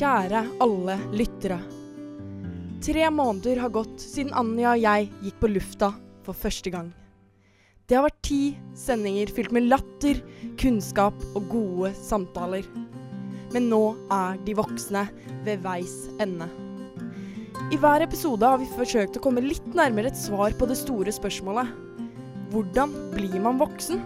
Kjære alle lyttere. Tre måneder har gått siden Anja og jeg gikk på lufta for første gang. Det har vært ti sendinger fylt med latter, kunnskap og gode samtaler. Men nå er de voksne ved veis ende. I hver episode har vi forsøkt å komme litt nærmere et svar på det store spørsmålet. Hvordan blir man voksen?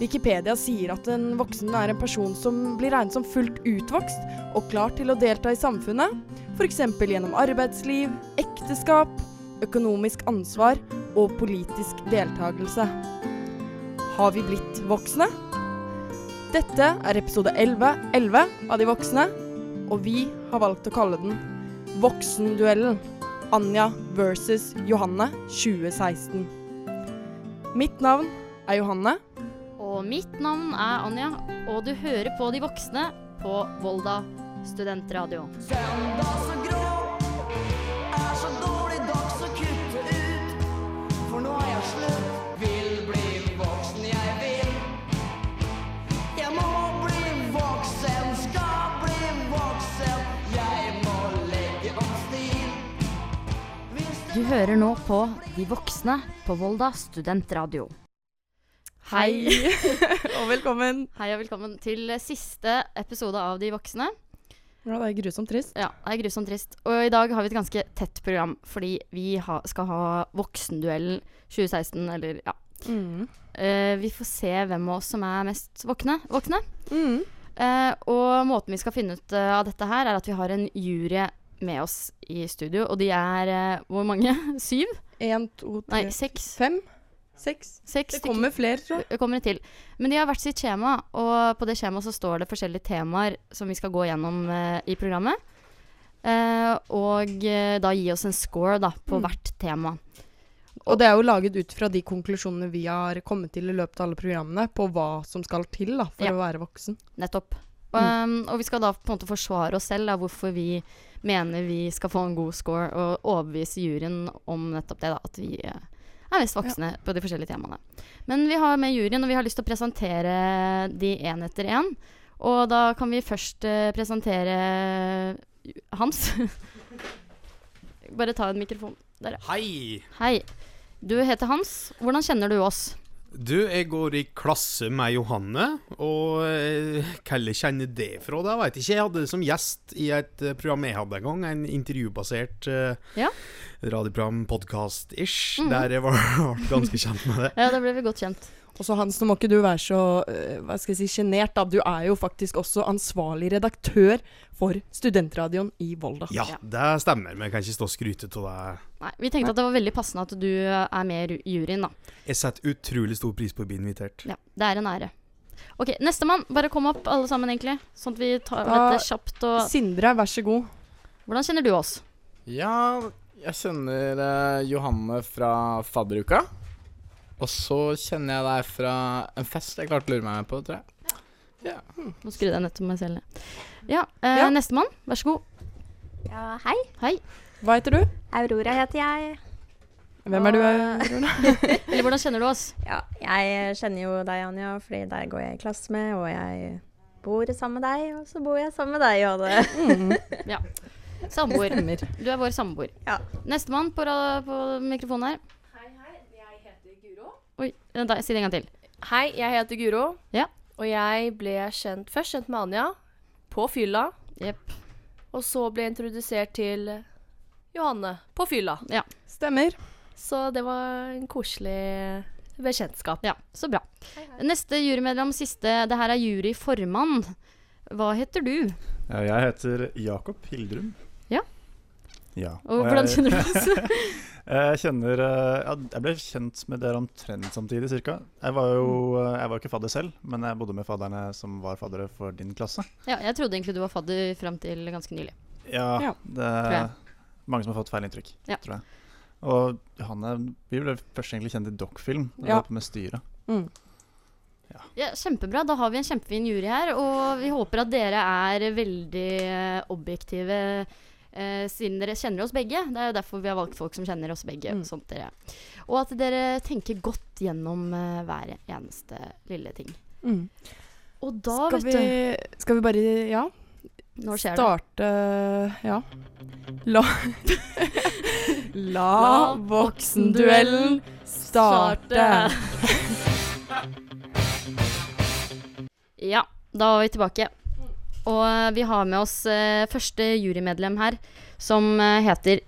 Wikipedia sier at en voksen er en person som blir regnet som fullt utvokst og klar til å delta i samfunnet, f.eks. gjennom arbeidsliv, ekteskap, økonomisk ansvar og politisk deltakelse. Har vi blitt voksne? Dette er episode 11, 11 av De voksne, og vi har valgt å kalle den Voksenduellen. Anja versus Johanne 2016. Mitt navn er Johanne. Og mitt navn er Anja, og du hører på De voksne på Volda studentradio. Søndag så grå er så dårlig dags å kutte ut. For nå er jeg slutt. Vil bli voksen, jeg vil. Jeg må bli voksen, skal bli voksen. Jeg må legge om stil. Du hører nå på De voksne på Volda studentradio. Hei, og velkommen. Hei og velkommen til siste episode av De voksne. Ja, det er grusomt trist. Ja, det er grusomt trist. Og i dag har vi et ganske tett program, fordi vi ha, skal ha Voksenduellen 2016, eller ja. Mm. Uh, vi får se hvem av oss som er mest våkne, voksne. Mm. Uh, og måten vi skal finne ut uh, av dette her, er at vi har en jury med oss i studio. Og de er hvor mange? Syv? En, to, tre, Nei, seks. fem? Seks? Seks Det kommer flere, tror jeg. Det kommer til. Men de har hvert sitt skjema, og på det skjemaet så står det forskjellige temaer som vi skal gå gjennom eh, i programmet. Eh, og eh, da gi oss en score da, på Mm. hvert tema. Og det er jo laget ut fra de konklusjonene vi har kommet til i løpet av alle programmene, på hva som skal til da, for Ja. å være voksen. Nettopp. Um, og vi skal da på en måte forsvare oss selv, da, hvorfor vi mener vi skal få en god score, og overbevise juryen om nettopp det, da, at vi eh, er mest voksne på de forskjellige temaene. Men vi har med juryen, og vi har lyst til å presentere de én etter én. Og da kan vi først uh, presentere Hans. Bare ta en mikrofon. Der, ja. Hei! Hei. Du heter Hans. Hvordan kjenner du oss? Du, jeg går i klasse med Johanne, og eh, hva kjenner det fra? Det jeg ikke. Jeg hadde det som gjest i et eh, program jeg hadde en gang, en intervjubasert eh, Ja. radioprogram, podkast-ish, Mhm. der jeg var ganske kjent med det. Ja, da ble vi godt kjent. Og så Hans, nå må ikke du være så øh, hva skal jeg si, sjenert. Du er jo faktisk også ansvarlig redaktør for studentradioen i Volda. Ja, det stemmer, men jeg kan ikke stå og skryte av det. Nei, vi tenkte at det var veldig passende at du er med i juryen, da. Jeg setter utrolig stor pris på å bli invitert. Ja, det er en ære. Ok, Nestemann. Bare kom opp, alle sammen, egentlig. Sånn at vi tar Da- dette kjapt. Og Sindre, vær så god. Hvordan kjenner du oss? Ja, jeg kjenner eh, Johanne fra fadderuka. Og så kjenner jeg deg fra en fest jeg klarte å lure meg med på, tror jeg. Nå skrudde jeg nettopp meg selv. Ja, eh, Ja. Nestemann, vær så god. Ja, hei. Hei. Hva heter du? Aurora heter jeg. Hvem er du? Aurora? Eller hvordan kjenner du oss? Ja, jeg kjenner jo deg, Anja, fordi deg går jeg i klasse med, og jeg bor sammen med deg, og så bor jeg sammen med deg, Johanne. Mm. Samboer. Du er vår samboer. Ja. Nestemann på, på mikrofonen her. Hei, hei. Jeg heter Guro. Oi, da, si det en gang til. Hei, jeg heter Guro. Ja. Og jeg ble kjent, først kjent med Anja på fylla. Yep. Og så ble jeg introdusert til Johanne på fylla. Stemmer. Så det var en koselig bekjentskap. Ja, så bra. Neste jurymedlem, siste. Det her er juryformann. Hva heter du? Ja, jeg heter Jakob Hildrum. Ja. Ja. Og hvordan jeg, kjenner du oss? jeg kjenner eh, ja, Jeg ble kjent med dere omtrent samtidig, cirka. Jeg var jo eh, jeg var ikke fadder selv, men jeg bodde med fadderne som var faddere for din klasse. ja, jeg trodde egentlig du var fadder fram til ganske nylig. Ja, Ja. det er mange som har fått feil inntrykk, Ja. tror jeg. Og Johanne, vi ble først egentlig kjent i Doc-film, da Ja. var på med styret. Mm. Ja, Kjempebra. Da har vi en kjempefin jury her. Og vi håper at dere er veldig eh, objektive, eh, siden dere kjenner oss begge. Det er jo derfor vi har valgt folk som kjenner oss begge. Mm. Sånt dere, og at dere tenker godt gjennom eh, hver eneste lille ting. Mm. Og da, Skal vet vi, skal vi bare Ja? Nå skjer det. Starte Ja. La La La voksenduellen starte. Ja, da var vi tilbake. Og vi har med oss eh, første jurymedlem her, som eh, heter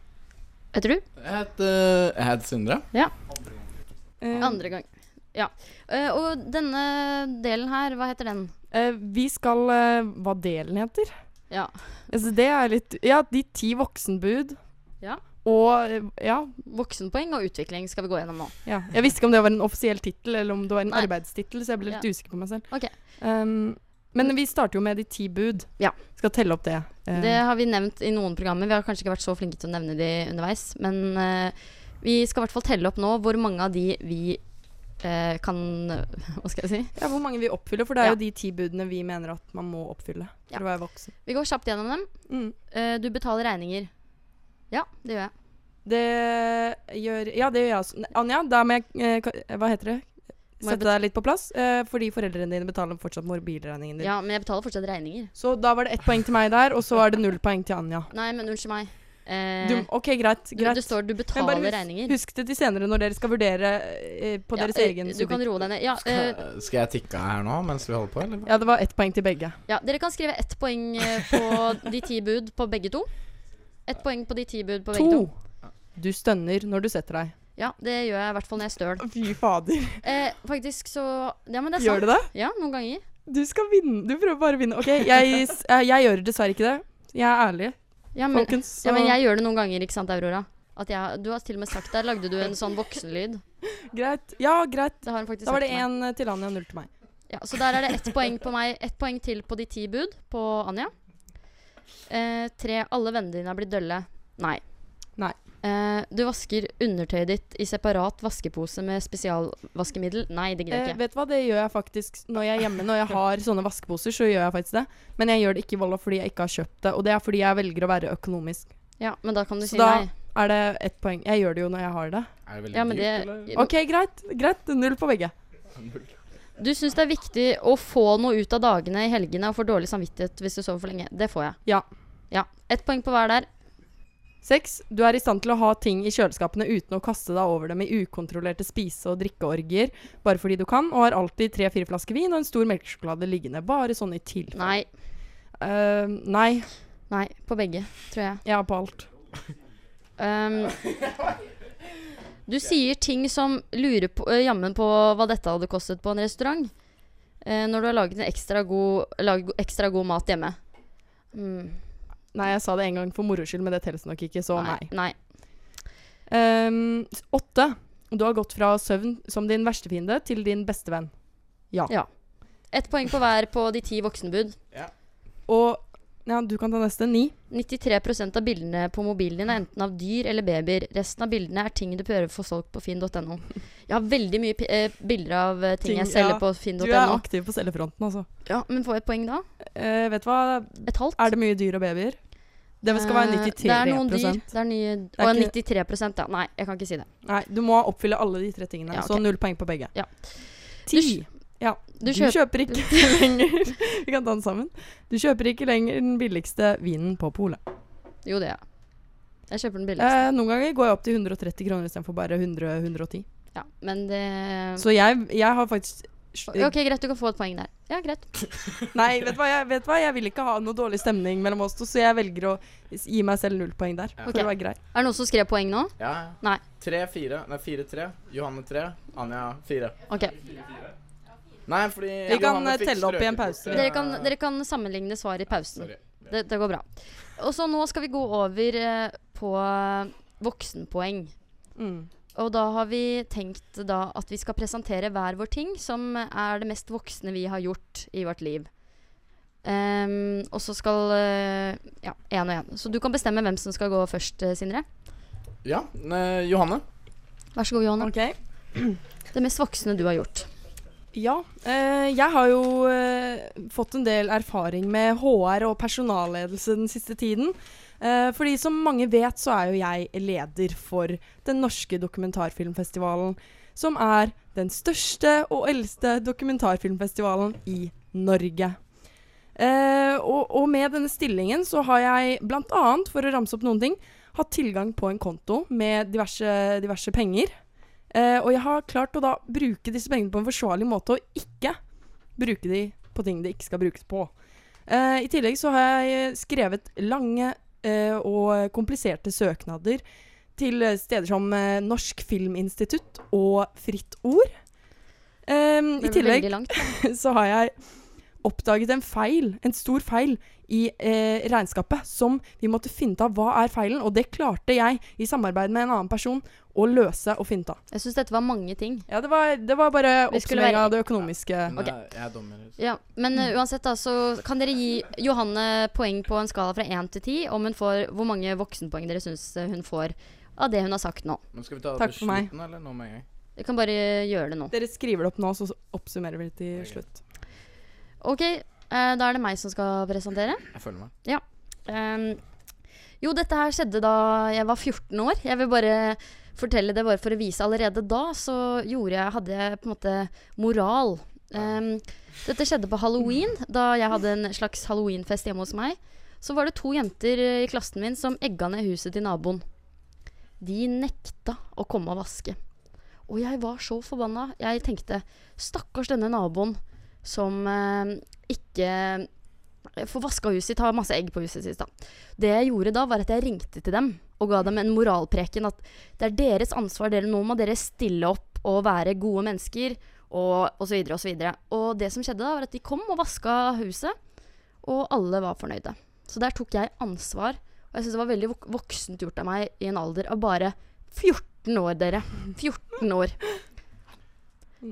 Heter du? Jeg heter, jeg heter Sindre. Eh, Andre gang. Ja. Eh, og denne delen her, hva heter den? eh, vi skal eh, Hva delen heter? Ja. Altså, det er litt Ja, de ti voksenbud. Ja. Og eh, ja, Voksenpoeng og utvikling skal vi gå gjennom nå. ja. Jeg visste ikke om det var en offisiell tittel, eller om det var en Nei. arbeidstittel, så jeg ble litt Ja. usikker på meg selv. Ok. Um, men vi starter jo med de ti bud. Ja. Skal telle opp det. Eh, Det har vi nevnt i noen programmer. Vi har kanskje ikke vært så flinke til å nevne de underveis. Men uh, vi skal i hvert fall telle opp nå hvor mange av de vi uh, kan Hva skal jeg si? ja, hvor mange vi oppfyller, for det er Ja. jo de ti budene vi mener at man må oppfylle for Ja. å være voksen. Vi går kjapt gjennom dem. Mm. Uh, du betaler regninger. Ja, det gjør jeg. Det gjør Ja, det gjør jeg også. Anja, da må jeg Hva heter det? Sette deg litt på plass, eh, fordi foreldrene dine betaler fortsatt mobilregningen din. Ja, men jeg betaler fortsatt regninger. Så da var det ett poeng til meg der, og så var det null poeng til Anja. Nei, men unnskyld meg. Eh, Du, OK, greit. du, greit. det står du Men betaler bare husk, regninger. husk det til senere når dere skal vurdere eh, på Ja, deres eh, egen Du kan roe deg ned. Ja, eh, Skal, skal jeg tikke her nå mens vi holder på, eller? Ja, det var ett poeng til begge. ja, dere kan skrive ett poeng eh, på de ti bud på begge to. Ett poeng på de ti bud på begge to. To. Du stønner når du setter deg. Ja, det gjør jeg i hvert fall når jeg støl. Fy fader. Eh, faktisk så Ja, men det er sant. Gjør du det? Ja, noen ganger. Du skal vinne. Du prøver bare å vinne. OK, jeg, eh, jeg gjør dessverre ikke det. Jeg er ærlig, Ja, men, folkens. Så ja, men jeg gjør det noen ganger, ikke sant, Aurora? Jeg, du har til og med sagt der, lagde du en sånn voksenlyd. greit. Ja, greit. Da var det én til Anja null til meg. Ja, så der er det ett poeng på meg, ett poeng til på de ti bud på Anja. Eh, tre. Alle vennene dine er blitt dølle. Nei. Nei. Eh, du vasker undertøyet ditt i separat vaskepose med spesialvaskemiddel. Nei, det gidder Eh, jeg ikke. vet du hva, det gjør jeg faktisk når jeg er hjemme. Når jeg har sånne vaskeposer, så gjør jeg faktisk det. Men jeg gjør det ikke i Volda fordi jeg ikke har kjøpt det. Og det er fordi jeg velger å være økonomisk. Ja, men da kan du Så si da nei. er det ett poeng. Jeg gjør det jo når jeg har det. Er det veldig Ja, men dyrt, det eller? OK, greit. Greit. Null på begge. Du syns det er viktig å få noe ut av dagene i helgene og får dårlig samvittighet hvis du sover for lenge. Det får jeg. Ja. Ja. Ett poeng på hver der. Seks. Du er i stand til å ha ting i kjøleskapene uten å kaste deg over dem i ukontrollerte spise- og drikkeorgier bare fordi du kan, og har alltid tre-fire flasker vin og en stor melkesjokolade liggende. Bare sånn i tilfelle. Nei. Uh, nei. Nei, på begge, tror jeg. Ja, på alt. Um, du sier ting som lurer på, uh, jammen på hva dette hadde kostet på en restaurant. Uh, når du har laget en ekstra god, laget ekstra god mat hjemme. Mm, Nei, jeg sa det en gang for moro skyld, men det telles nok ikke, så nei. nei. Um, åtte. Du har gått fra søvn som din verste fiende til din beste venn. Ja. Ja. Ett poeng på hver på de ti voksenbud. Og ja, du kan ta neste. Ni. 93% av bildene på mobilen din er enten av dyr eller babyer. Resten av bildene er ting du prøver å få solgt på finn.no. Jeg har veldig mye eh, bilder av eh, ting, Ting, jeg selger ja. på Du er aktiv på selgerfronten, altså. Ja, men får jeg et poeng da? Eh, vet du hva? Et halvt? Er det mye dyr og babyer? Det skal være Eh, 93% Det er noen dyr. Det er nye er Å, ikke- 93 ja. Nei, jeg kan ikke si det. Nei, du må oppfylle alle de tre tingene. Ja, Så null poeng på begge. Ja. Ti. Ja. Du Du, kjøper ikke lenger Vi kan ta den sammen. Du kjøper ikke lenger den billigste vinen på polet. Jo, det er jeg. Jeg kjøper den billigste. Eh, noen ganger går jeg opp til 130 kroner istedenfor bare 100-110. Ja, men det Så jeg, jeg har faktisk Ok, greit, du kan få et poeng der. Ja, greit. Nei, vet du, hva, jeg, vet hva? Jeg vil ikke ha noe dårlig stemning mellom oss to, så jeg velger å gi meg selv null poeng der. For okay. å være grei. Er det noen som skrev poeng nå? Ja, ja. Nei. Tre, fire. Nei, fire, tre. Johanne tre. Anja fire. Ok. Nei, fordi Vi kan eh, telle opp i en pause. Dere kan, dere kan sammenligne svar i pausen. Sorry. Det, det går bra. Og så nå skal vi gå over eh, på eh, voksenpoeng. Mm. Og da har vi tenkt da at vi skal presentere hver vår ting som er det mest voksne vi har gjort i vårt liv. Um, og så skal Ja, én og én. Så du kan bestemme hvem som skal gå først, Sindre. Ja, eh, Johanne. Vær så god, Johanne. Okay. Det mest voksne du har gjort. Ja. Eh, jeg har jo eh, fått en del erfaring med HR og personalledelse den siste tiden. Eh, fordi som mange vet, så er jo jeg leder for den norske dokumentarfilmfestivalen. Som er den største og eldste dokumentarfilmfestivalen i Norge. Og, og med denne stillingen så har jeg annet, for å ramse opp noen ting, hatt tilgang på en konto med diverse, diverse penger. Eh, og jeg har klart å da bruke disse pengene på en forsvarlig måte, og ikke bruke de på ting det ikke skal brukes på. Eh, I tillegg så har jeg skrevet lange eh, og kompliserte søknader til steder som Norsk Filminstitutt og Fritt Ord. Um, I tillegg langt. så har jeg oppdaget en feil, en stor feil, i eh, regnskapet som vi måtte finne ut av hva er feilen, og det klarte jeg i samarbeid med en annen person å løse og finne ut av. Jeg syns dette var mange ting. Ja, det var, det var bare oppsummering være- av det økonomiske. Men Okay. jeg, jeg er dommer. Ja, Men uh, uansett, da, så kan dere gi Johanne poeng på en skala fra 1 til 10 om hun får hvor mange voksenpoeng dere syns hun får av det hun har sagt nå. Men skal vi ta det Takk på for meg. slutten, eller nå med en gang? Vi kan bare gjøre det nå. Dere skriver det opp nå, så oppsummerer vi det til slutt. OK, eh, da er det meg som skal presentere. Jeg følger meg. Ehm, jo, dette her skjedde da jeg var 14 år. Jeg vil bare fortelle det bare for å vise. Allerede da så gjorde jeg, hadde jeg på en måte moral. Ehm, dette skjedde på halloween, da jeg hadde en slags halloweenfest hjemme hos meg. Så var det to jenter eh, i klassen min som egga ned huset til naboen. De nekta å komme og vaske. Og jeg var så forbanna. Jeg tenkte stakkars denne naboen som eh, ikke får vaska huset sitt, har masse egg på huset sitt. da. Det jeg gjorde da, var at jeg ringte til dem og ga dem en moralpreken. At det er deres ansvar. Dere, nå må dere stille opp og være gode mennesker. Og, og så videre og så. Og det som skjedde da, var at de kom og vaska huset. Og alle var fornøyde. Så der tok jeg ansvar. Og jeg syns det var veldig vok voksent gjort av meg i en alder av bare 14 år, dere. 14 år.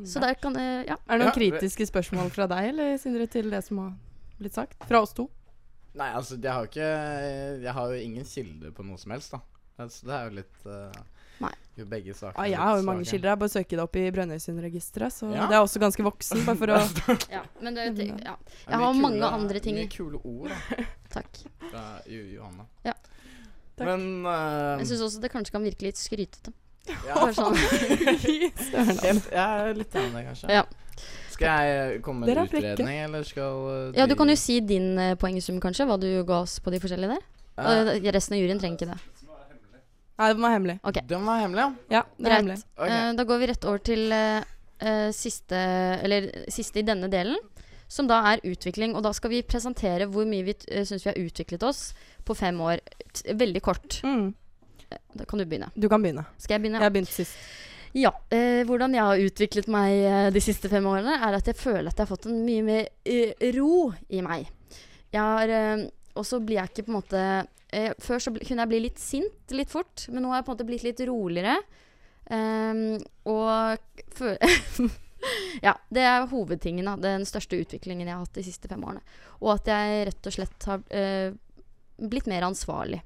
Så der kan eh, Ja. Er det noen Ja, kritiske spørsmål fra deg, eller Sindre, til det som har blitt sagt? Fra oss to? Nei, altså, jeg har ikke Jeg har jo ingen kilde på noe som helst, da. Så det er jo litt uh, Nei. Jo, begge saker Ja, er jeg har jo mange kilder. Jeg bare søker det opp i Brønnøysundregisteret, så Ja. det er også ganske voksen, bare for å ja men det, det, ja. Jeg har har mange kule- andre ting. Mye kule ord da, Takk. fra Johanna. Ja. Takk. Men uh, Jeg syns også det kanskje kan virke litt skrytete. Ja, sånn. helt, Jeg er litt enig det, kanskje. Ja. Skal jeg komme med en utredning, eller skal uh, Ja, du kan jo si din uh, poengsum, kanskje. Hva du ga oss på de forskjellige der. Uh, resten av juryen trenger ikke det. Nei, det var hemmelig. Okay. Den var hemmelig, ja. Ja, Greit. hemmelig. Okay. Eh, da går vi rett over til eh, eh, siste Eller siste i denne delen. Som da er utvikling. Og da skal vi presentere hvor mye vi uh, syns vi har utviklet oss på fem år. T veldig kort. Mm. Da kan du begynne. Du kan begynne. Skal jeg begynne? Jeg har begynt sist. Ja. Eh, hvordan jeg har utviklet meg eh, de siste fem årene, er at jeg føler at jeg har fått en mye mer eh, ro i meg. Jeg har eh, Og så blir jeg ikke på en måte eh, Før så kunne jeg bli litt sint litt fort, men nå har jeg på en måte blitt litt roligere. Ehm, og føler Ja, det er hovedtingen. Da. Den største utviklingen jeg har hatt de siste fem årene. Og at jeg rett og slett har eh, blitt mer ansvarlig.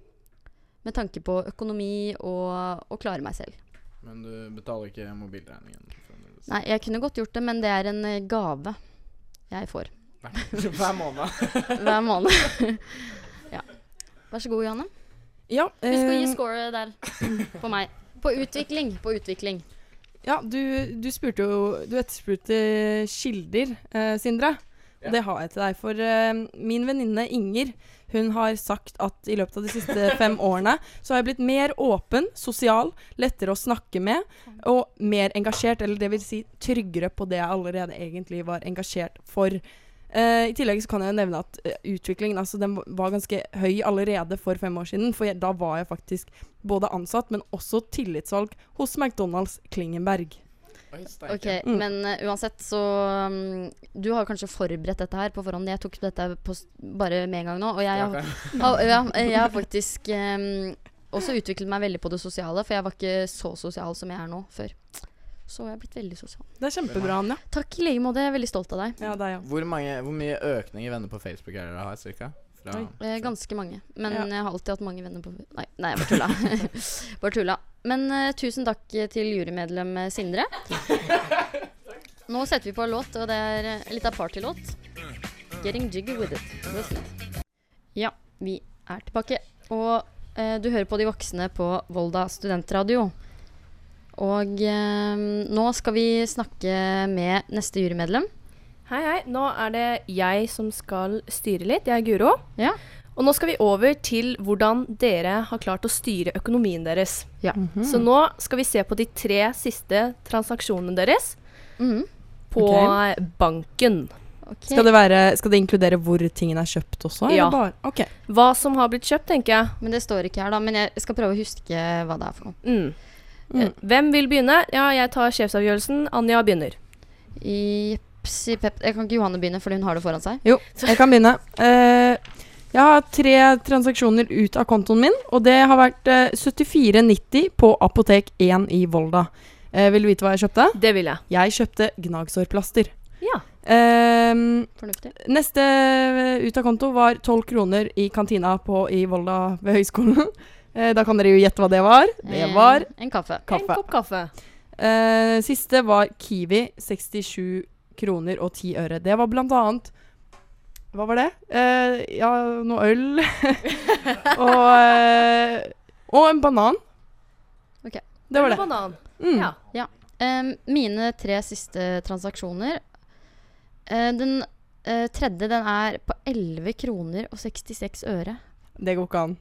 Med tanke på økonomi og å klare meg selv. Men du betaler ikke mobilregningen? Nei, jeg kunne godt gjort det, men det er en eh, gave jeg får Hver, hver måned. hver måned. ja. Vær så god, Johanne. Ja, Husk å gi eh, score der på meg. På utvikling. På utvikling. ja du, du spurte jo Du etterspurte kilder, eh, Sindre. Og det har jeg til deg. For uh, min venninne Inger hun har sagt at i løpet av de siste fem årene så har jeg blitt mer åpen, sosial, lettere å snakke med og mer engasjert. Eller det vil si tryggere på det jeg allerede egentlig var engasjert for. Uh, I tillegg så kan jeg nevne at uh, utviklingen altså den var ganske høy allerede for fem år siden. For jeg, da var jeg faktisk både ansatt, men også tillitsvalg hos McDonald's Klingenberg. Ok, Mm. Men uh, uansett, så um, Du har kanskje forberedt dette her på forhånd. Jeg tok dette på, s- bare med en gang nå. Og jeg, har- ja, jeg har faktisk um, også utviklet meg veldig på det sosiale, for jeg var ikke så sosial som jeg er nå før. Så jeg har blitt veldig sosial. Det er kjempebra, Anja. Takk i like måte. Jeg er veldig stolt av deg. Ja, deg ja. Hvor, mange, hvor mye økning i venner på Facebook er det dere har, cirka? Fra. Eh, ganske mange. Men Ja. jeg har alltid hatt mange venner på Nei, nei jeg bare tulla. bare tulla. Men uh, tusen takk til jurymedlem eh, Sindre. Nå setter vi på en låt, og det er eh, litt av partylåt. 'Getting Jiggy With It'. Listen. Ja, vi er tilbake. Og eh, du hører på De voksne på Volda studentradio. Og eh, nå skal vi snakke med neste jurymedlem. Hei, hei. Nå er det jeg som skal styre litt. Jeg er Guro. Ja. Og nå skal vi over til hvordan dere har klart å styre økonomien deres. Ja. Så nå skal vi se på de tre siste transaksjonene deres Mhm. på okay. banken. Okay. Skal det, være, skal det inkludere hvor tingene er kjøpt også? Ja. Eller bare? Ok. Hva som har blitt kjøpt, tenker jeg. Men det står ikke her, da. Men jeg skal prøve å huske hva det er for noe. Mm. Mm. Eh, Hvem vil begynne? Ja, jeg tar sjefsavgjørelsen. Anja begynner. Jipsi pep Jeg kan ikke Johanne begynne, fordi hun har det foran seg. Jo, jeg kan begynne. Uh, jeg har tre transaksjoner ut av kontoen min, og det har vært uh, 74,90 på Apotek 1 i Volda. Uh, vil du vite hva jeg kjøpte? Det vil jeg. Jeg kjøpte gnagsårplaster. Ja. Ehm, Fornuftig. neste eh, ut av konto var 12 kroner i kantina på, i Volda ved høgskolen. uh, da kan dere jo gjette hva det var. Det Eh, var En kaffe. En kopp kaffe. Uh, siste var Kiwi. 67 kroner og 10 øre. Det var blant annet Hva var det? Eh, ja, noe øl. og, eh, og en banan. Ok. Det var det. Banan. Mm. Ja. Em, mine tre siste transaksjoner eh, Den eh, tredje den er på 11 kroner og 66 øre. Det går ikke an.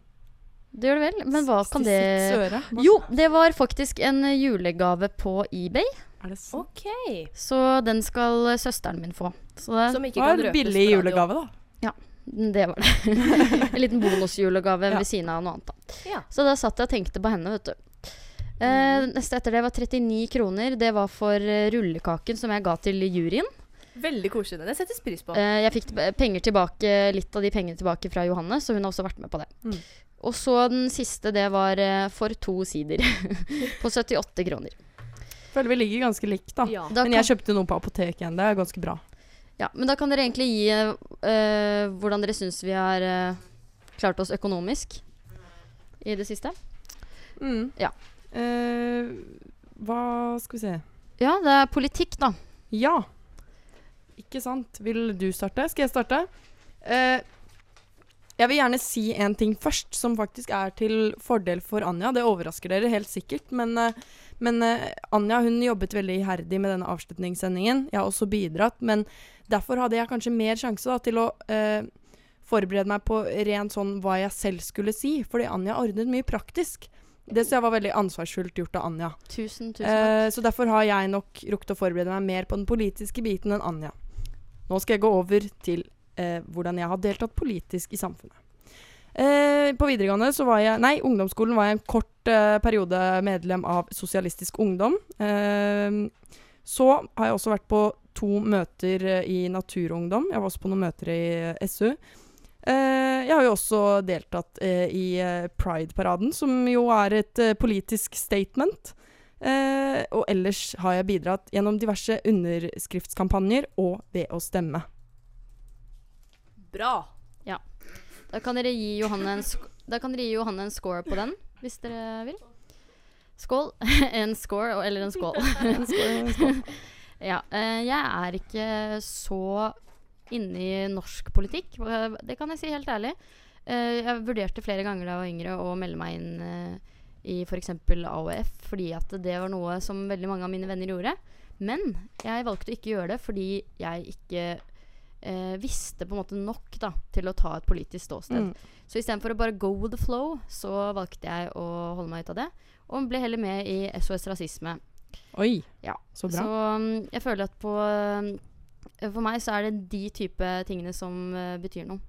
Det gjør det vel? Men hva kan det Jo, det var faktisk en eh, julegave på eBay. Er det sant? OK. Så den skal eh, søsteren min få. Så det, Som ikke kan var en røpes billig julegave, da. Ja. det var det. en liten bonusjulegave Ja. ved siden av noe annet. Da. Ja. Så da satt jeg og tenkte på henne, vet du. Eh, neste etter det var 39 kroner. Det var for eh, rullekaken som jeg ga til juryen. Veldig koselig. Det settes pris på. Eh, jeg fikk penger tilbake, litt av de pengene tilbake fra Johanne, så hun har også vært med på det. Mm. Og så den siste, det var eh, for to sider. på 78 kroner. Føler vi ligger ganske likt, da. Ja. Da Men jeg kjøpte noe på apoteket igjen. Det er ganske bra. ja, men da kan dere egentlig gi eh, eh, hvordan dere syns vi har uh, klart oss økonomisk i det siste. Mm. Ja. Uh, hva skal vi se Ja, det er politikk, da. Ja. Ikke sant. Vil du starte? Skal jeg starte? Eh, jeg vil gjerne si en ting først, som faktisk er til fordel for Anja. Det overrasker dere helt sikkert, men, eh, men eh, Anja hun jobbet veldig iherdig med denne avslutningssendingen. Jeg har også bidratt, men derfor hadde jeg kanskje mer sjanse da, til å eh, forberede meg på rent sånn hva jeg selv skulle si, fordi Anja ordnet mye praktisk. Det synes jeg var veldig ansvarsfullt gjort av Anja. Tusen, tusen takk. Eh, så derfor har jeg nok rukket å forberede meg mer på den politiske biten enn Anja. Nå skal jeg gå over til eh, hvordan jeg har deltatt politisk i samfunnet. Eh, på videregående så var jeg Nei, ungdomsskolen var jeg en kort eh, periode medlem av Sosialistisk Ungdom. Eh, så har jeg også vært på to møter eh, i Naturungdom. Jeg var også på noen møter i eh, SU. Eh, jeg har jo også deltatt eh, i eh, Pride-paraden, som jo er et eh, politisk statement. Eh, og ellers har jeg bidratt gjennom diverse underskriftskampanjer og ved å stemme. Bra. Da kan dere gi Johanne en, sk da kan dere gi Johanne en score på den, hvis dere vil. Skål. en score, eller en skål. ja, eh, jeg er ikke så inne i norsk politikk. eh, Det kan jeg si helt ærlig. Eh, jeg vurderte flere ganger da jeg var yngre å melde meg inn eh, i f.eks. AOF, fordi at det var noe som veldig mange av mine venner gjorde. Men jeg valgte å ikke gjøre det fordi jeg ikke eh, visste på en måte nok da, til å ta et politisk ståsted. Mm. Så istedenfor å bare go with the flow, så valgte jeg å holde meg ut av det. Og ble heller med i SOS Rasisme. Oi, Ja. så bra. Så um, jeg føler at på mm, For meg så er det de type tingene som uh, betyr noe.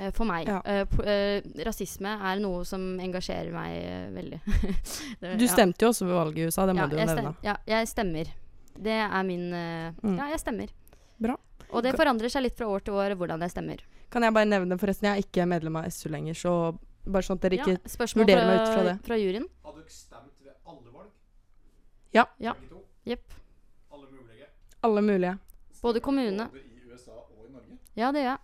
Uh, for meg. Ja. Uh, eh, rasisme er noe som engasjerer meg eh, veldig. Det- Du ja. stemte jo også ved valget i USA, det må ja, du jo nevne. stem- ja, jeg stemmer. Det er min eh, Mm. Ja, jeg stemmer. Bra. Og det forandrer seg litt fra år til år hvordan jeg stemmer. Kan jeg bare nevne, forresten, jeg er ikke medlem av SU lenger, så bare sånn at dere ikke ja, spørsmål vurderer fra, meg ut fra det. fra juryen. Har dere stemt ved alle valg? Ja. Ja. Jepp. Alle mulige? Alle mulige. Både kommune i USA og i Norge. Ja, det gjør jeg.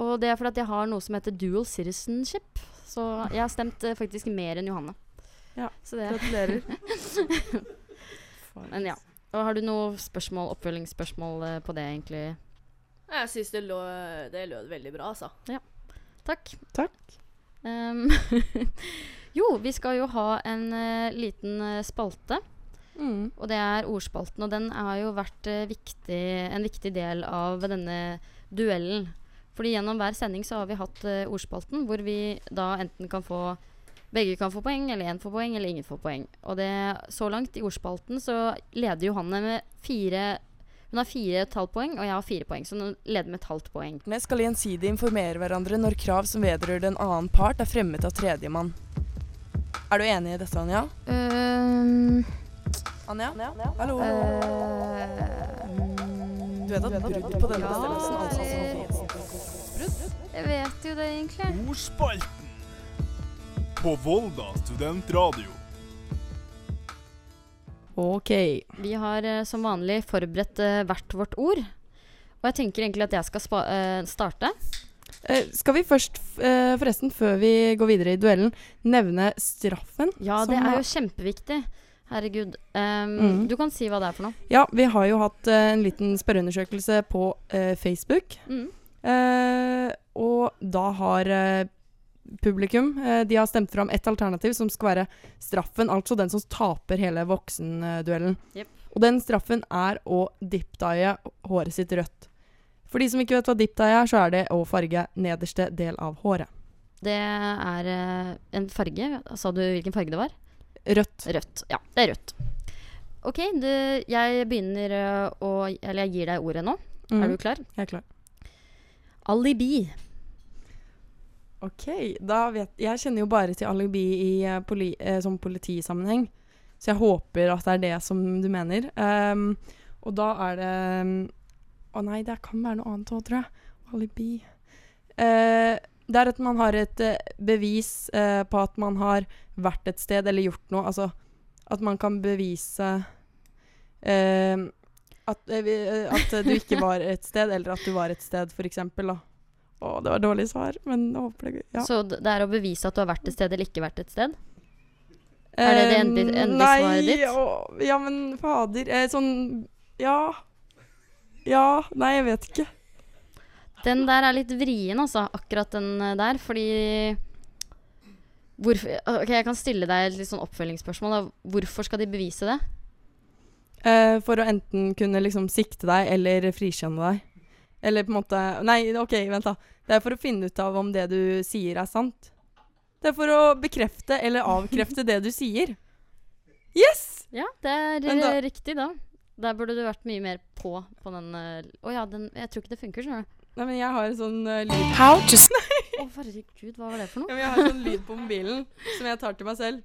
Og det er fordi at jeg har noe som heter dual citizenship. Så jeg har stemt eh, faktisk mer enn Johanne. Ja, Så det, Gratulerer. men ja. Og har du noe spørsmål, oppfølgingsspørsmål eh, på det, egentlig? Jeg syns det, lå, det lød veldig bra, altså. Takk. Takk. Ehm, jo, vi skal jo ha en eh, liten eh, spalte Mm. Og det er ordspalten. Og den har jo vært eh, viktig, en viktig del av denne duellen. Fordi gjennom hver sending så har vi hatt uh, ordspalten, hvor vi da enten kan få begge kan få poeng, eller én får poeng, eller ingen får poeng. Og det, så langt i ordspalten så leder Johanne med fire Hun har fire et halvt poeng, og jeg har fire poeng. Så hun leder med et halvt poeng. Vi skal gjensidig informere hverandre når krav som vedrører en annen part, er fremmet av tredjemann. Er du enig i dette, Anja? Ehm, Anja? Hallo? eh, Du vet at brudd på denne Ja, bestemmelsen altså jeg- Jeg vet jo det, egentlig. Ordspalten på Volda studentradio. OK. Vi har eh, som vanlig forberedt eh, hvert vårt ord. Og jeg tenker egentlig at jeg skal spa starte. Skal vi først, forresten, før vi går videre i duellen, nevne straffen? Ja, det er jo kjempeviktig. Herregud. Um, mm. Du kan si hva det er for noe. Ja, vi har jo hatt uh, en liten spørreundersøkelse på uh, Facebook. Mm. Uh, og da har publikum De har stemt fram ett alternativ som skal være straffen, altså den som taper hele voksenduellen. Yep. Og den straffen er å dipdye håret sitt rødt. For de som ikke vet hva dipdye er, så er det å farge nederste del av håret. Det er en farge. Sa du hvilken farge det var? Rødt. Rødt. Ja, det er rødt. OK, du, jeg begynner eh, å Eller jeg gir deg ordet nå. Mm. Er du klar? Jeg er klar. Alibi. OK, da vet Jeg kjenner jo bare til alibi i eh, poli, eh, som politisammenheng, så jeg håper at det er det som du mener. Um, og da er det mm, Å nei, det kan være noe annet òg, tror jeg. Alibi. Eh, det er at man har et eh, bevis eh, på at man har vært et sted eller gjort noe. Altså at man kan bevise eh, at, eh, eh, at du ikke var et sted, eller at du var et sted, eksempel. Å, det var dårlig svar, men jeg håper det ja. Så det er å bevise at du har vært et sted eller ikke vært et sted? Er det det endelig- endelige svaret ditt? Nei, ja, men fader eh, Sånn Ja. Ja. Nei, jeg vet ikke. Den der er litt vrien, altså. Akkurat den eh, der. Fordi Hvorfor Ok, jeg kan stille deg et litt sånn oppfølgingsspørsmål. Da. Hvorfor skal de bevise det? Uh, for å enten kunne liksom sikte deg eller frikjenne deg. Eller på en måte Nei, OK, vent, da. Det er for å finne ut av om det du sier, er sant. Det er for å bekrefte eller avkrefte det du sier. Yes! Ja, det er da- eh, riktig, da. Der burde du vært mye mer på på den Å oh, ja, den Jeg tror ikke det funker, skjønner du. Nei, men jeg har en sånn uh, lyd How to Å, herregud, hva var det for ja, men Jeg har en sånn lyd på mobilen som jeg tar til meg selv.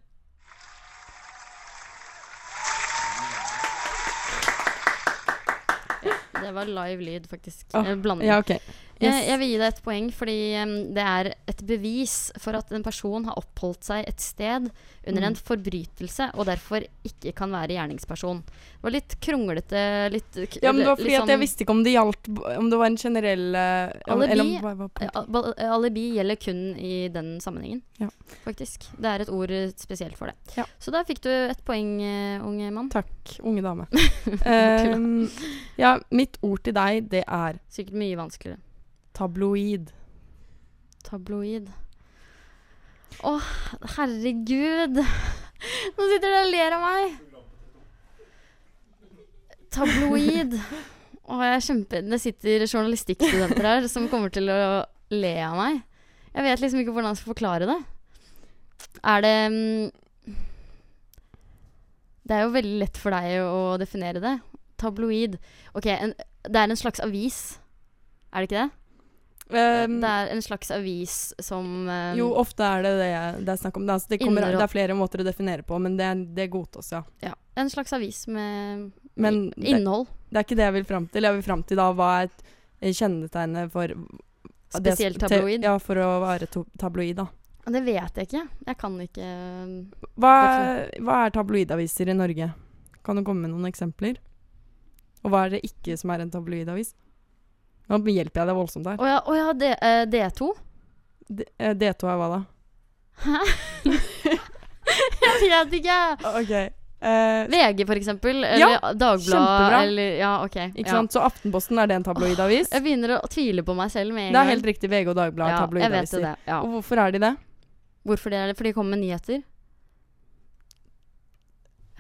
Det var live lyd, faktisk. Oh, Eh, Blanding. Ja, OK. Yes. jeg vil gi deg et poeng fordi um, det er et bevis for at en person har oppholdt seg et sted under Mm. en forbrytelse og derfor ikke kan være gjerningsperson. Det var litt kronglete litt Ja, men det var fordi at jeg sånn- visste ikke om det gjaldt Om det var en generell uh, Alibi- Eller om Alibi gjelder kun i den sammenhengen, Ja. faktisk. Det er et ord eh, spesielt for det. Ja. Så der fikk du et poeng, uh, unge mann. Takk, unge dame. Um, ja, mitt ord til deg, det er Sikkert mye vanskeligere. Tabloid. Tabloid. Å, herregud. Nå sitter dere og ler av meg. Tabloid. Oh, jeg er kjempe... Det sitter journalistikkstudenter her som kommer til å le av meg. Jeg vet liksom ikke hvordan jeg skal forklare det. Er det mm, Det er jo veldig lett for deg å definere det. Tabloid. Ok, en, det er en slags avis. Er det ikke det? Um, det er en slags avis som um, jo, ofte er det det det er snakk om. Det, altså, det, kommer, det er flere måter å definere på, men det, det godtas, ja. ja, En slags avis med Men innhold. det er ikke det jeg vil fram til. Jeg vil fram til da hva er et- kjennetegnet for Spesielt tabloid. Ja, for å være tabloid, da. Det vet jeg ikke. Jeg kan ikke eh, Hva er, hva er tabloidaviser i Norge? Kan du komme med noen eksempler? Og hva er det ikke som er en tabloidavis? Nå hjelper jeg deg voldsomt her. Å ja, å ja D, eh, D2? D- eh, D2 er hva da? Hæ? jeg vet ikke! OK. eh, VG, for eksempel. Eller Ja, Dagbladet. kjempebra. Eller, ja, ok. ikke ja. sant? Så Aftenposten, er det en tabloidavis? Jeg begynner å tvile på meg selv med en Det er gang. helt riktig. VG og Dagbladet er ja, jeg vet tabloidaviser. det. Ja. Og hvorfor er de det? Hvorfor det er det? Fordi de kommer med nyheter?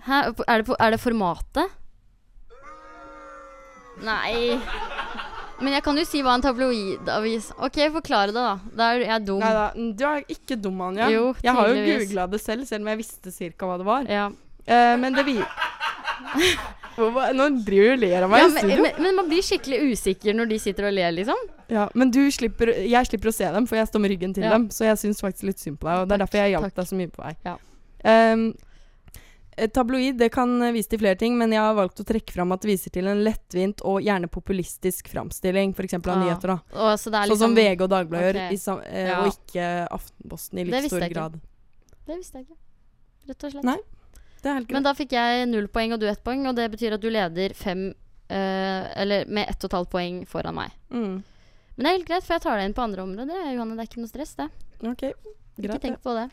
Hæ? Er det, på, er det formatet? Nei Men jeg kan jo si hva en tabloidavis OK, forklare det, da. Da er jeg dum. Nei da, du er ikke dum, Anja. Jo, jeg har jo googla det selv, selv om jeg visste cirka hva det var. Ja. Uh, men det vi... Nå driver du og ler av meg Ja, i men, studio. men, men man blir skikkelig usikker når de sitter og ler, liksom. Ja, men du slipper, jeg slipper å se dem, for jeg står med ryggen til Ja. dem. Så jeg syns faktisk litt synd på deg, og det er derfor jeg hjalp deg så mye på vei. Ja. Et tabloid det kan eh, vise til flere ting, men jeg har valgt å trekke fram at det viser til en lettvint og gjerne populistisk framstilling, f.eks. av Ah, nyheter. da. Og, så er Sånn som liksom VG og Dagbladet gjør, okay. eh, Ja. og ikke Aftenposten i litt like stor grad. Det visste jeg ikke. Rett og slett. Nei, Det er helt Men da fikk jeg null poeng og du ett poeng, og det betyr at du leder fem eh, Eller med ett og et halvt poeng foran meg. Mm. Men det er helt greit, for jeg tar deg inn på andre områder. Johanne, det er ikke noe stress, det. OK, greit. Ikke tenk på det.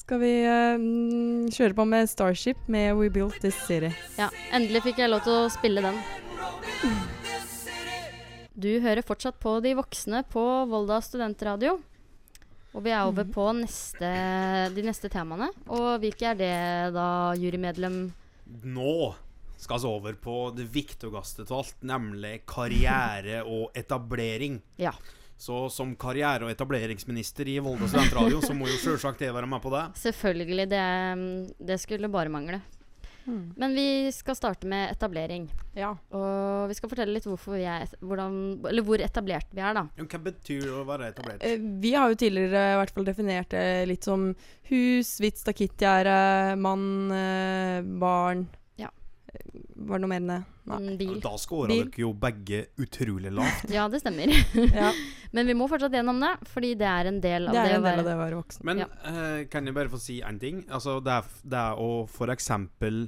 Skal vi mm, kjøre på med Starship med We Built This City? Ja, endelig fikk jeg lov til å spille den. Du hører fortsatt på De voksne på Volda studentradio. Og vi er over på neste, de neste temaene. Og hvilke er det da, jurymedlem? Nå skal vi over på det viktigste av alt, nemlig karriere og etablering. Ja. Så som karriere- og etableringsminister i Volda studentradio, så må jo selvsagt det være med på det. Selvfølgelig. Det, det skulle bare mangle. Men vi skal starte med etablering. Ja. Og vi skal fortelle litt hvorfor vi er, hvordan, eller hvor etablert vi er, da. Hva betyr det å være etablert? Eh, Vi har jo tidligere i hvert fall definert det litt som hus, hvitt stakittgjerde, mann, eh, barn. Eh, Var det noe mer enn det? Nei. Bil. Da scora dere jo begge utrolig lavt. Ja, det stemmer. Ja, Men vi må fortsatt gjennom det, fordi det er en del av det det, er å en del være av det å være voksen. Men Ja. uh, kan jeg bare få si en ting? Altså, det er, det er å for eksempel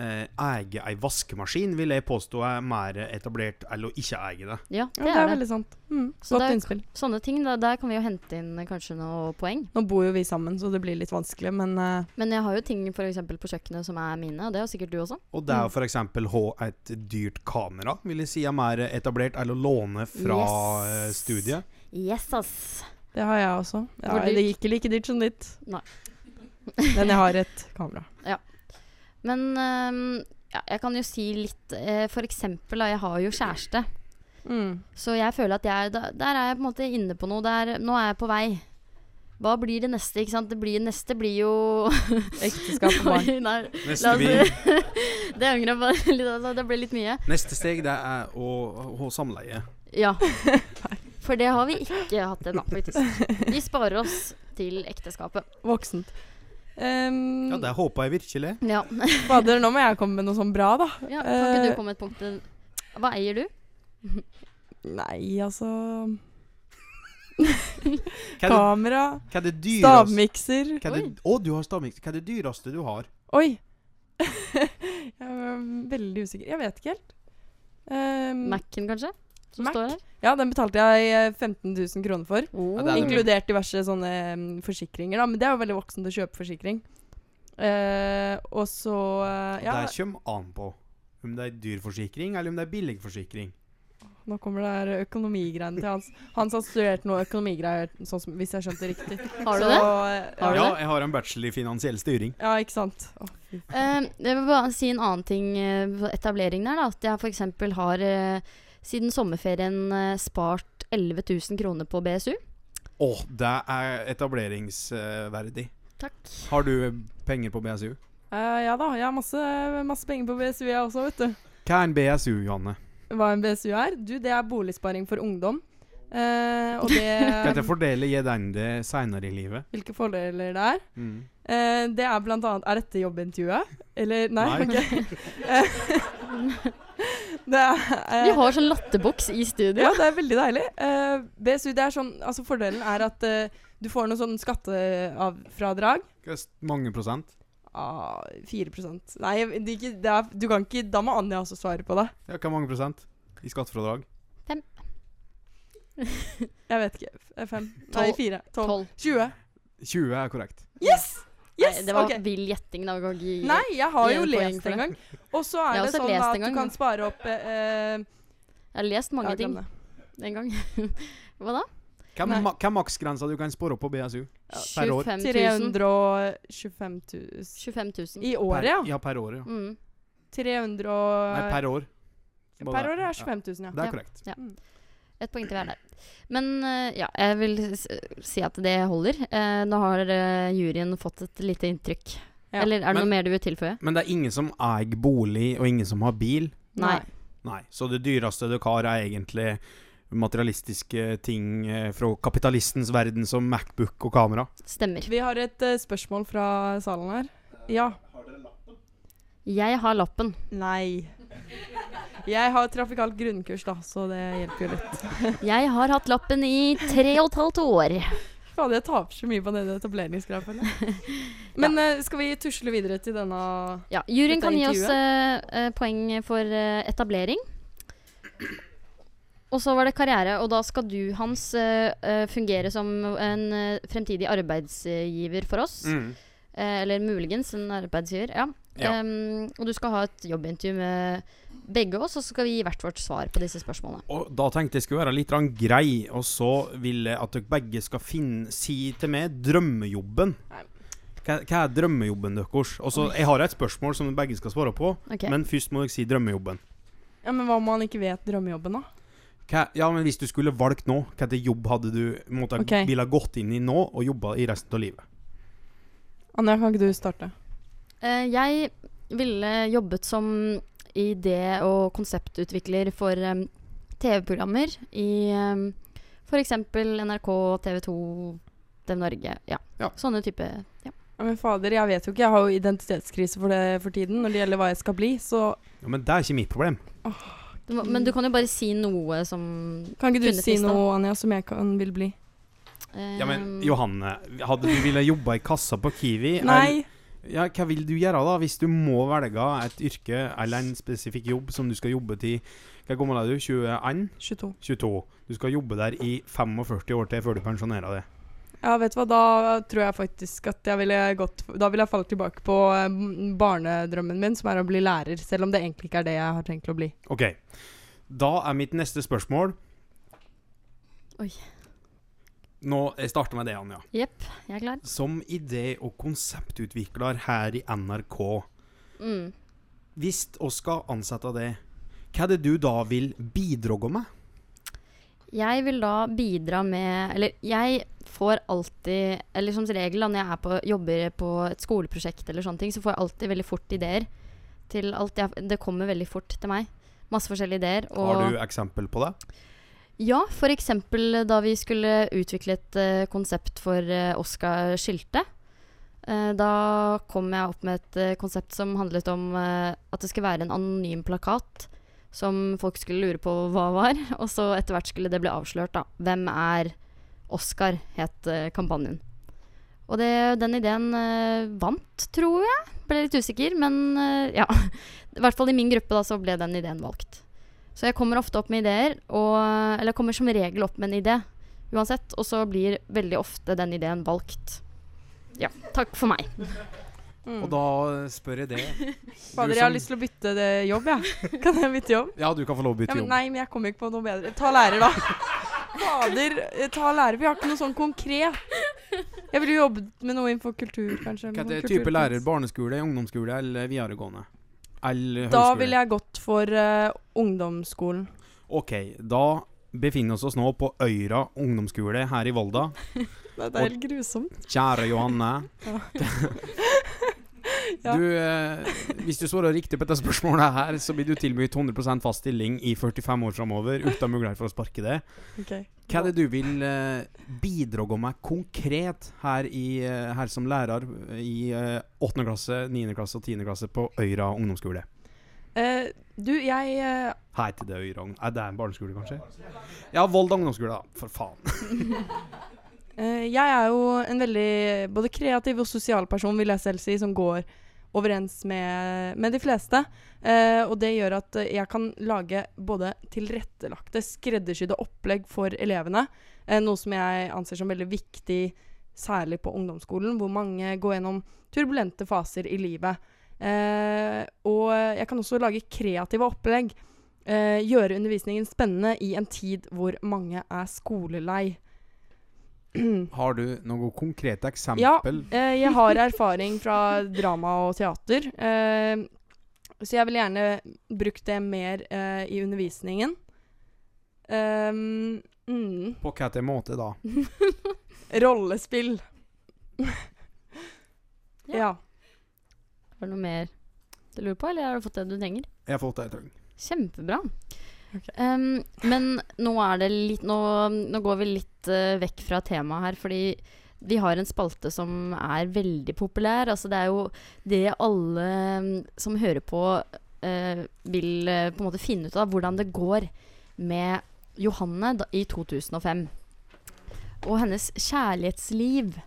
eh, eie ei vaskemaskin, vil jeg påstå er mer etablert enn å ikke eie det. Ja, Ja, det det er er det. veldig sant. Mm, Så godt det er- innspill. Sånne ting, da, der kan vi jo hente inn kanskje noe poeng. Nå bor jo vi sammen, så det blir litt vanskelig, men uh... Men jeg har jo ting for eksempel på kjøkkenet som er mine, og det har sikkert du også. Og det er Mm. f.eks. for eksempel ha et dyrt kamera, vil jeg si er mer etablert enn å låne fra eh, Yes. studiet. Yes, ass. det har jeg også. Ja, det gikk ikke like dyrt som ditt. Nei. Men jeg har et kamera. Men ehm, ja, jeg kan jo si litt eh, For eksempel, jeg har jo kjæreste. Mm. Så jeg føler at jeg da, Der er jeg på en måte inne på noe. Der, nå er jeg på vei. Hva blir det neste? ikke sant? Det blir, neste blir jo Ekteskap og barn. Nei, Neste, la oss vi, Det angrer jeg bare litt altså, Det ble litt mye. neste steg det er å ha samleie. Ja. For det har vi ikke hatt ennå, faktisk. Vi sparer oss til ekteskapet. Voksent. Um, Ja, det håpa jeg virkelig. Ja. Fader, nå må jeg komme med noe sånn bra, da. ja kan ikke Eh, du komme med et punkt til Hva eier du? Nei, altså er Kamera, hva er det dyreste stavmikser hva er det, Å, du har stavmikser. Hva er det dyreste du har? Oi! jeg er veldig usikker. Jeg vet ikke helt. Um, Mac-en, kanskje? Som Mac? står her? Ja, den betalte jeg eh, 15 000 kroner for. Oh. Ja, er. Inkludert diverse sånne um, forsikringer, da. Men det er jo veldig voksent å kjøpe forsikring. Uh, og så uh, Ja, Det kommer an på om det er dyr forsikring, eller om det er billig forsikring. nå kommer det her økonomigreiene til Hans. Hans har studert noe økonomigreier, sånn som, hvis jeg skjønte det riktig. Har du Så, det? eh, Har du ja, det? jeg har en bachelor i finansiell styring. Ja, ikke sant. Oh. Eh, jeg vil bare si en annen ting eh, på etablering der. Da. At jeg f.eks. har eh, siden sommerferien eh, spart 11 000 kroner på BSU. Å, det er etableringsverdig. Takk. Har du penger på BSU? Uh, ja da, jeg har masse, masse penger på BSU jeg også, vet du. Hva er en BSU, Johanne? Hva en BSU er? Du, det er boligsparing for ungdom. Uh, og det Kan jeg fordele gi den det seinere i livet? Hvilke fordeler det er? Mm. Uh, det er blant annet Er dette jobbintervjuet? Eller Nei, Nei. ok. Det er eh, Vi har sånn latterboks i studio. Ja, det er veldig deilig. Eh, BSU, det er sånn Altså, fordelen er at eh, du får noe sånn skatteavfradrag. Hva er s- Mange prosent? Ah, 4% Nei, det er ikke, det er, du kan ikke Da må Anja også svare på det. Ja, hva mange prosent i skattefradrag? Jeg vet ikke. Fem? Nei, fire. Tolv. 12. 20. 20 er korrekt. Yes! Yes! Nei, det var okay. vill gjetting. Da. Nei, jeg har jo lest en gang. Og så er det sånn at gang, du kan spare opp eh, Jeg har lest mange ting en gang. Hva da? Hva er maksgrensa du kan spare opp på BSU? Per år? 325 000 25 000. I året, ja. Ja, per år, ja. Mm. 300 og Nei, per år. Per år er 25 000, ja. Det er Ja. korrekt. Ja. Et poeng til hver der. Men eh, ja, jeg vil si at det holder. Eh, nå har eh, juryen fått et lite inntrykk. Ja. Eller er det Men- noe mer du vil tilføye? Men det er ingen som eier bolig, og ingen som har bil. Nei. Nei. Så det dyreste du har, er egentlig materialistiske ting fra kapitalistens verden, som Macbook og kamera. Stemmer. Vi har et uh, spørsmål fra salen her. Ja. Jeg har lappen. Nei. Jeg har trafikalt grunnkurs, da, så det hjelper jo litt. Jeg har hatt lappen i tre og et halvt år. Fader, jeg taper så mye på den etableringsgrafen. Men eh, skal vi tusle videre til denne Ja, juryen kan gi oss intervjuet? eh, poeng for uh, etablering. Og så var det karriere, og da skal du, Hans, fungere som en fremtidig arbeidsgiver for oss. Mm. Eller muligens en arbeidsgiver, ja. Ja. Um, og du skal ha et jobbintervju med begge oss, og så skal vi gi hvert vårt svar på disse spørsmålene. Og da tenkte jeg skulle være litt grei, og så vil jeg at dere begge skal finne Si til meg drømmejobben. Hva, hva er drømmejobben deres? Også, Jeg har et spørsmål som dere begge skal svare på, okay. men først må dere si drømmejobben. Ja, Men hva om man ikke vet drømmejobben, da? Hva, ja, men Hvis du skulle valgt nå, hva slags jobb hadde du måtte, okay. ville gått inn i nå og jobba i resten av livet? Anja, kan ikke du starte? Uh, jeg ville jobbet som idé- og konseptutvikler for um, TV-programmer i um, f.eks. NRK, TV 2, TV Norge. Ja. Ja. Sånne type ja. Ja, men fader, jeg vet jo ikke. Jeg har jo identitetskrise for det for tiden når det gjelder hva jeg skal bli, så Ja, Men det er ikke mitt problem. du må, Men du kan jo bare si noe som kan ikke du si noe, Anja, som jeg kan, vil bli? Ja, men Johanne, hadde du ville jobbe i kassa på Kiwi? Nei. Ja, hva vil du gjøre da, hvis du må velge et yrke eller en spesifikk jobb som du skal jobbe til Hva gammel er du? 21? 22. 22. Du skal jobbe der i 45 år til før du pensjonerer deg. Ja, vet du hva, da tror jeg faktisk at jeg ville gått Da ville jeg falt tilbake på eh, barnedrømmen min, som er å bli lærer, selv om det egentlig ikke er det jeg har tenkt å bli. OK. Da er mitt neste spørsmål Oi. Nå, Jeg starter med det, Anja. Jepp, jeg er klar. Som idé- og konseptutvikler her i NRK, Mm. hvis vi skal ansette deg, hva er det du da vil bidra med? Jeg vil da bidra med Eller jeg får alltid Eller som regel når jeg er på, jobber på et skoleprosjekt eller sånne ting, så får jeg alltid veldig fort ideer. Til alt jeg, det kommer veldig fort til meg. Masse forskjellige ideer. Har du eksempel på det? Ja, f.eks. da vi skulle utvikle et uh, konsept for uh, Oskar Skilte. Uh, da kom jeg opp med et eh, konsept som handlet om eh, at det skulle være en anonym plakat som folk skulle lure på hva var. Og så etter hvert skulle det bli avslørt, da. Hvem er Oskar, het eh, kampanjen. Og det, den ideen eh, vant, tror jeg. Ble litt usikker, men eh, ja. I hvert fall i min gruppe da, så ble den ideen valgt. Så jeg kommer ofte opp med ideer, og, eller jeg kommer som regel opp med en idé uansett, og så blir veldig ofte den ideen valgt. Ja, takk for meg. Mm. Og da spør jeg det. Fader, jeg har lyst til å bytte det jobb, jeg. Kan jeg bytte jobb? Ja, du kan få lov å bytte Ja, men jobb. nei, men jeg kommer ikke på noe bedre. Ta lærer, da. Fader, eh, ta lærer. Vi har ikke noe sånn konkret. Jeg ville jo jobbet med noe innenfor kultur, kanskje. Hva er det type lærer? Barneskole, ungdomsskole eller videregående? Da ville jeg gått for uh, ungdomsskolen. OK, da befinner vi oss nå på Øyra ungdomsskole her i Volda. Det er helt grusomt. Kjære Johanne. Ja. Du, eh, hvis du svarer riktig på dette spørsmålet her, så blir du tilbudt 100 fast stilling i 45 år framover uten mulighet for å sparke det. Okay. Hva er det du vil eh, bidra med konkret her, i, eh, her som lærer i eh, 8. klasse, 9. klasse og 10. klasse på Øyra ungdomsskole? Uh, du, jeg eh, Heter det Øyra Er det en barneskole, kanskje? Ja, Volda ungdomsskole, da. For faen. uh, jeg er jo en veldig både kreativ og sosial person, vil jeg selv si, som går overens med, med de fleste. Eh, og det gjør at jeg kan lage både tilrettelagte, skreddersydde opplegg for elevene. Eh, noe som jeg anser som veldig viktig, særlig på ungdomsskolen, hvor mange går gjennom turbulente faser i livet. Eh, og jeg kan også lage kreative opplegg. Eh, gjøre undervisningen spennende i en tid hvor mange er skolelei. Har du noe konkrete Ja, eksempel? eh, jeg har erfaring fra drama og teater. Eh, så jeg vil gjerne brukt det mer eh, i undervisningen. Um, mm. På hvilken måte da? Rollespill. ja. Var det noe mer du lurer på, eller har du fått det du trenger? Jeg har fått det jeg trenger. Kjempebra. Em, men nå er det litt Nå, nå går vi litt uh, vekk fra temaet her, fordi vi har en spalte som er veldig populær. Altså det er jo det alle som hører på, eh, vil eh, på en måte finne ut av. Hvordan det går med Johanne da, i 2005. Og hennes kjærlighetsliv,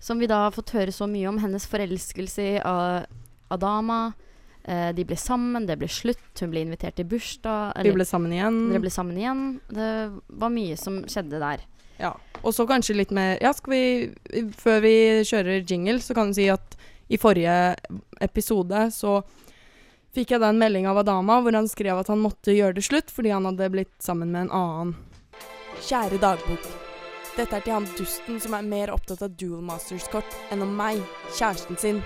som vi da har fått høre så mye om. Hennes forelskelse i Adama. Eh, de ble sammen, det ble slutt. Hun ble invitert til bursdag. Vi ble sammen igjen. Dere ble sammen igjen. Det var mye som skjedde der. Ja. Og så kanskje litt mer Ja, skal vi Før vi kjører jingle, så kan du si at i forrige episode så fikk jeg da en melding av Adama hvor han skrev at han måtte gjøre det slutt fordi han hadde blitt sammen med en annen. Kjære dagbok. Dette er til han dusten som er mer opptatt av Dual Masters-kort enn om meg, kjæresten sin.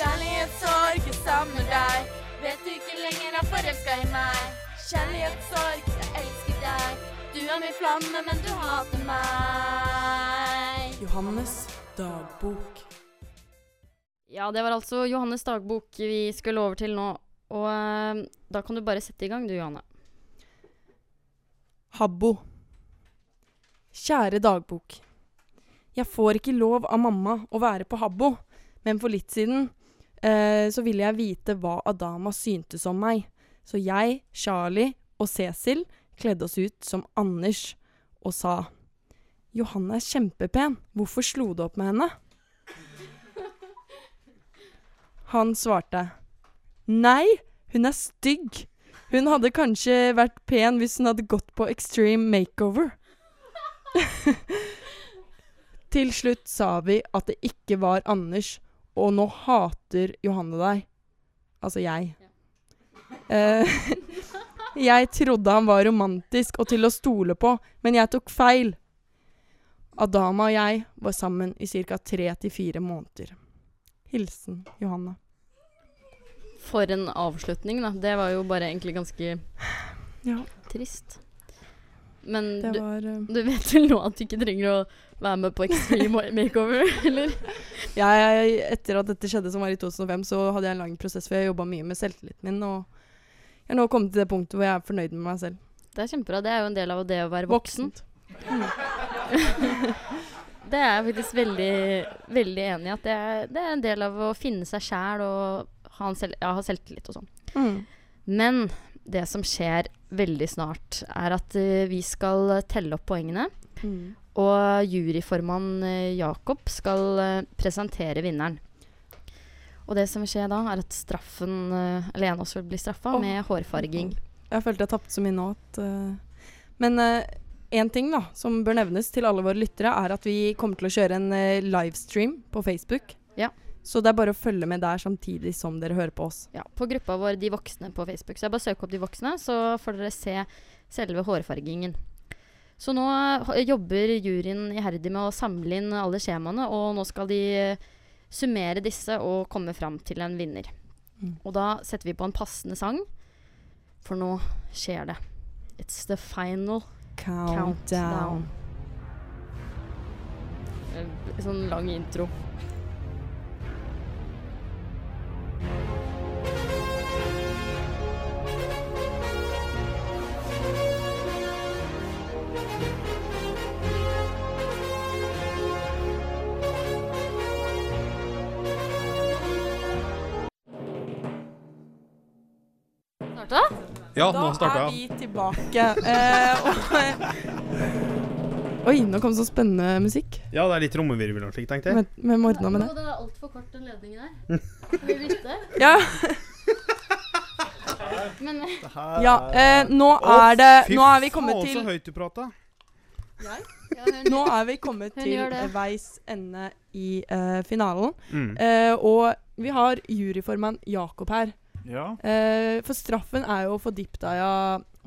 Kjærlighetssorg, jeg med deg. Vet du ikke lenger er forelska i meg. Kjærlighetssorg, jeg elsker deg. Du er min flamme, men du hater meg. Johannes dagbok. Ja, det var altså Johannes dagbok vi skulle over til nå. Og uh, da kan du bare sette i gang du, Johanne. Habbo. Kjære dagbok. Jeg får ikke lov av mamma å være på Habbo, men for litt siden eh, så ville jeg vite hva Adama syntes om meg. Så jeg, Charlie og Cecil kledde oss ut som Anders og sa Johanne er kjempepen, hvorfor slo du opp med henne? Han svarte Nei, hun er stygg. Hun hadde kanskje vært pen hvis hun hadde gått på extreme makeover. Til slutt sa vi at det ikke var Anders, og nå hater Johanne deg. Altså jeg. Eh, jeg trodde han var romantisk og til å stole på, men jeg tok feil. Adama og jeg var sammen i ca. tre til fire måneder. Hilsen Johanne. For en avslutning, da. Det var jo bare egentlig ganske Ja. trist. Men var, du, eh, du vet vel nå at du ikke trenger å være med på Extreme Makeover, eller? jeg, Etter at dette skjedde, som var i 2005, så hadde jeg en lang prosess hvor jeg jobba mye med selvtilliten min. Og jeg har nå kommet til det punktet hvor jeg er fornøyd med meg selv. Det er kjempebra. Det er jo en del av det å være voksen. det er jeg faktisk veldig, veldig enig i. At det er, det er en del av å finne seg sjæl og ha, selv, ja, ha selvtillit og sånn. Mm. Men det som skjer veldig snart, er at uh, vi skal telle opp poengene. Mm. Og juryformann eh, Jakob skal eh, presentere vinneren. Og det som skjer da, er at straffen uh, Eller en av oss vil bli straffa oh. med hårfarging. Jeg følte jeg tapte så mye nå at eh, Men én ting da, som bør nevnes til alle våre lyttere, er at vi kommer til å kjøre en eh, livestream på Facebook. Ja. Så det er bare å følge med der samtidig som dere hører på oss. Ja, på gruppa vår De voksne på Facebook. Så jeg bare søker opp De voksne, så får dere se selve hårfargingen. Så nå eh, jobber juryen iherdig med å samle inn alle skjemaene, og nå skal de eh, summere disse og komme fram til en vinner. Mm. Og da setter vi på en passende sang, for nå skjer det. It's the final Countdown. countdown. En Sånn lang intro. Ja, da nå starta er vi tilbake. Eh, og, Oi, nå kom så spennende musikk. Ja, det er litt trommevirvel og slikt, tenkte jeg. Hvem hvem ordna med det? Det var altfor kort, den ledningen der. Skal vi bytte? Ja, Men ja eh, nå er det Nå er vi kommet faen, til så høyt du prata. ja, Nå er vi kommet til veis ende i uh, finalen. Mm. Uh, og vi har juryformann Jakob her. Ja. Eh, for straffen er jo å få Diptaya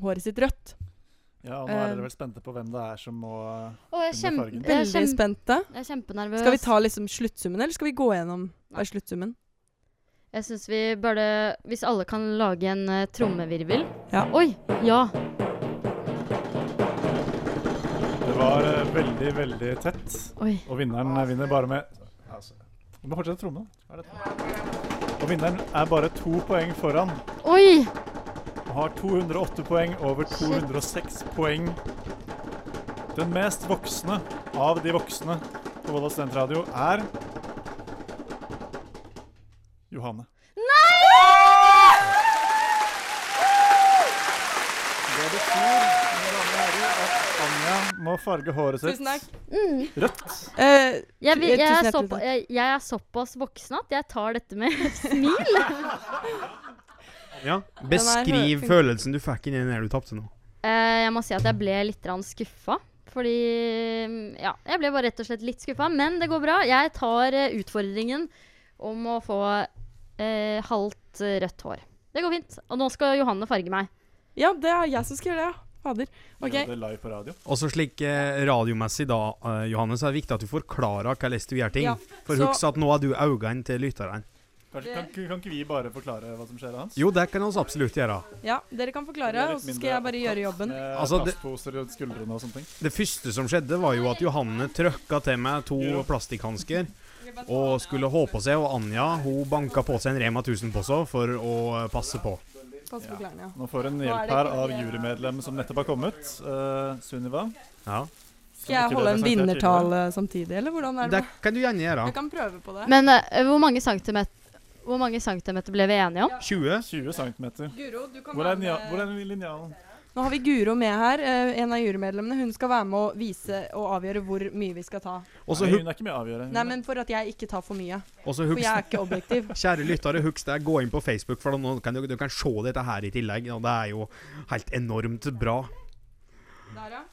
håret sitt rødt. Ja, og nå er Eh, dere vel spente på hvem det er som må jeg er fargen. jeg er Veldig spente. Jeg er kjempenervøs. Skal vi ta liksom sluttsummen, eller skal vi gå gjennom hva er sluttsummen? Jeg syns vi burde Hvis alle kan lage en eh, trommevirvel. Ja. Oi! Ja. Det var eh, veldig, veldig tett. Oi. Og vinneren eh, vinner bare med altså, Du må fortsette å tromme. Hva er dette? Og vinneren er bare to poeng foran. Oi! Og har 208 poeng over 206 poeng. Den mest voksne av de voksne på Volda studentradio er Johanne. Nei! Det betyr mine damer og herrer, at Anja må farge håret sitt Tusen takk. Mm. rødt. Eh, Jeg, vil- jeg, er tusen hjertelig såpa, takk. jeg, jeg er såpass voksen at jeg tar dette med smil. Ja. Beskriv følelsen du fikk inni den der du tapte nå. Eh, jeg må si at jeg ble litt skuffa. Fordi Ja, jeg ble bare rett og slett litt skuffa. Men det går bra. Jeg tar eh, utfordringen om å få eh, halvt eh, rødt hår. Det går fint. Og nå skal Johanne farge meg. Ja, det er jeg som skal gjøre det, ja. Fader. OK. Gjør det live på radio. Og så slik eh, radiomessig da, eh, Johannes, er det viktig at du forklarer hvordan du gjør ting. Ja, For så- husk at nå er du øynene til lytterne. Kanskje, kan, kan ikke vi bare forklare hva som skjer, Hans? Jo, det kan vi absolutt gjøre. Ja, dere kan forklare, og så skal jeg bare gjøre jobben. Med Altså, det- plastposer rundt skuldrene og sånne ting. Det første som skjedde, var jo at Johanne trøkka til meg to plastikkhansker og skulle ha på seg, og Anja hun banka på seg en Rema 1000-pose for å passe på. Pass på klærne, ja. Nå får en hjelp her av jurymedlem som nettopp har kommet. Uh, Sunniva. Ja. Skal jeg holde en vinnertale samtidig, eller hvordan er det? Det kan du gjerne gjøre. Jeg kan prøve på det. Men uh, hvor, mange centimeter, hvor mange centimeter ble vi enige om? 20. 20 centimeter. Guro, du kan Hvor er, hvor er linjalen? Nå har vi Guro med her, eh, en av jurymedlemmene. Hun skal være med å vise og avgjøre hvor mye vi skal ta. Også, Nei, hun er ikke med å avgjøre. Nei, men for at jeg ikke tar for mye. Også, For jeg er ikke objektiv. kjære lyttere, husk det. Gå inn på Facebook, for nå kan du, du kan se dette her i tillegg. Og det er jo helt enormt bra. Der, ja.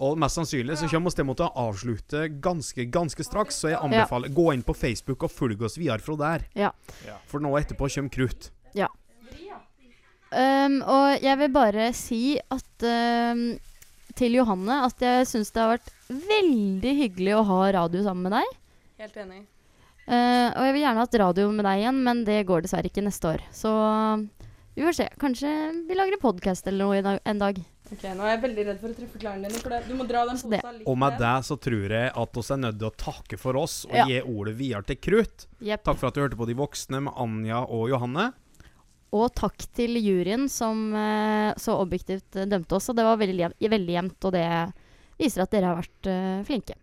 Og mest sannsynlig så kommer vi til å avslutte ganske, ganske straks, så jeg anbefaler gå inn på Facebook og følg oss videre fra der. Ja. Ja. For nå etterpå kommer krutt. Um, og jeg vil bare si at um, til Johanne at jeg syns det har vært veldig hyggelig å ha radio sammen med deg. Helt enig. Uh, og jeg vil gjerne hatt radio med deg igjen, men det går dessverre ikke neste år. Så vi får se. Kanskje vi lager en podkast eller noe en dag. Ok, Nå er jeg veldig redd for å treffe klærne dine. For det, du må dra den posen litt Og med det så tror jeg at vi er nødt til å takke for oss og Ja. gi ordet videre til Krutt. Yep. Takk for at du hørte på De voksne med Anja og Johanne. Og takk til juryen som eh, så objektivt dømte oss. Og det var veldig, veldig jevnt, og det viser at dere har vært uh, flinke.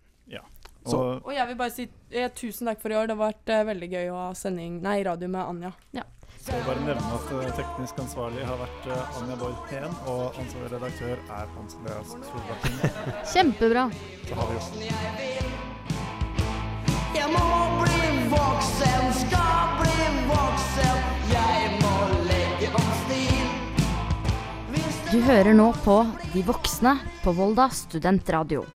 Og Og jeg vil bare si eh, tusen takk for i år. Det har vært eh, veldig gøy å ha sending, nei, radio med Anja. så vil bare nevne at uh, teknisk ansvarlig har vært uh, Anja Borg Heen, og ansvarlig redaktør er Hans Andreas Solbakken. Kjempebra. Så har vi oss. Jeg må bli voksen, skal bli voksen. Jeg må Du hører nå på De voksne på Volda studentradio.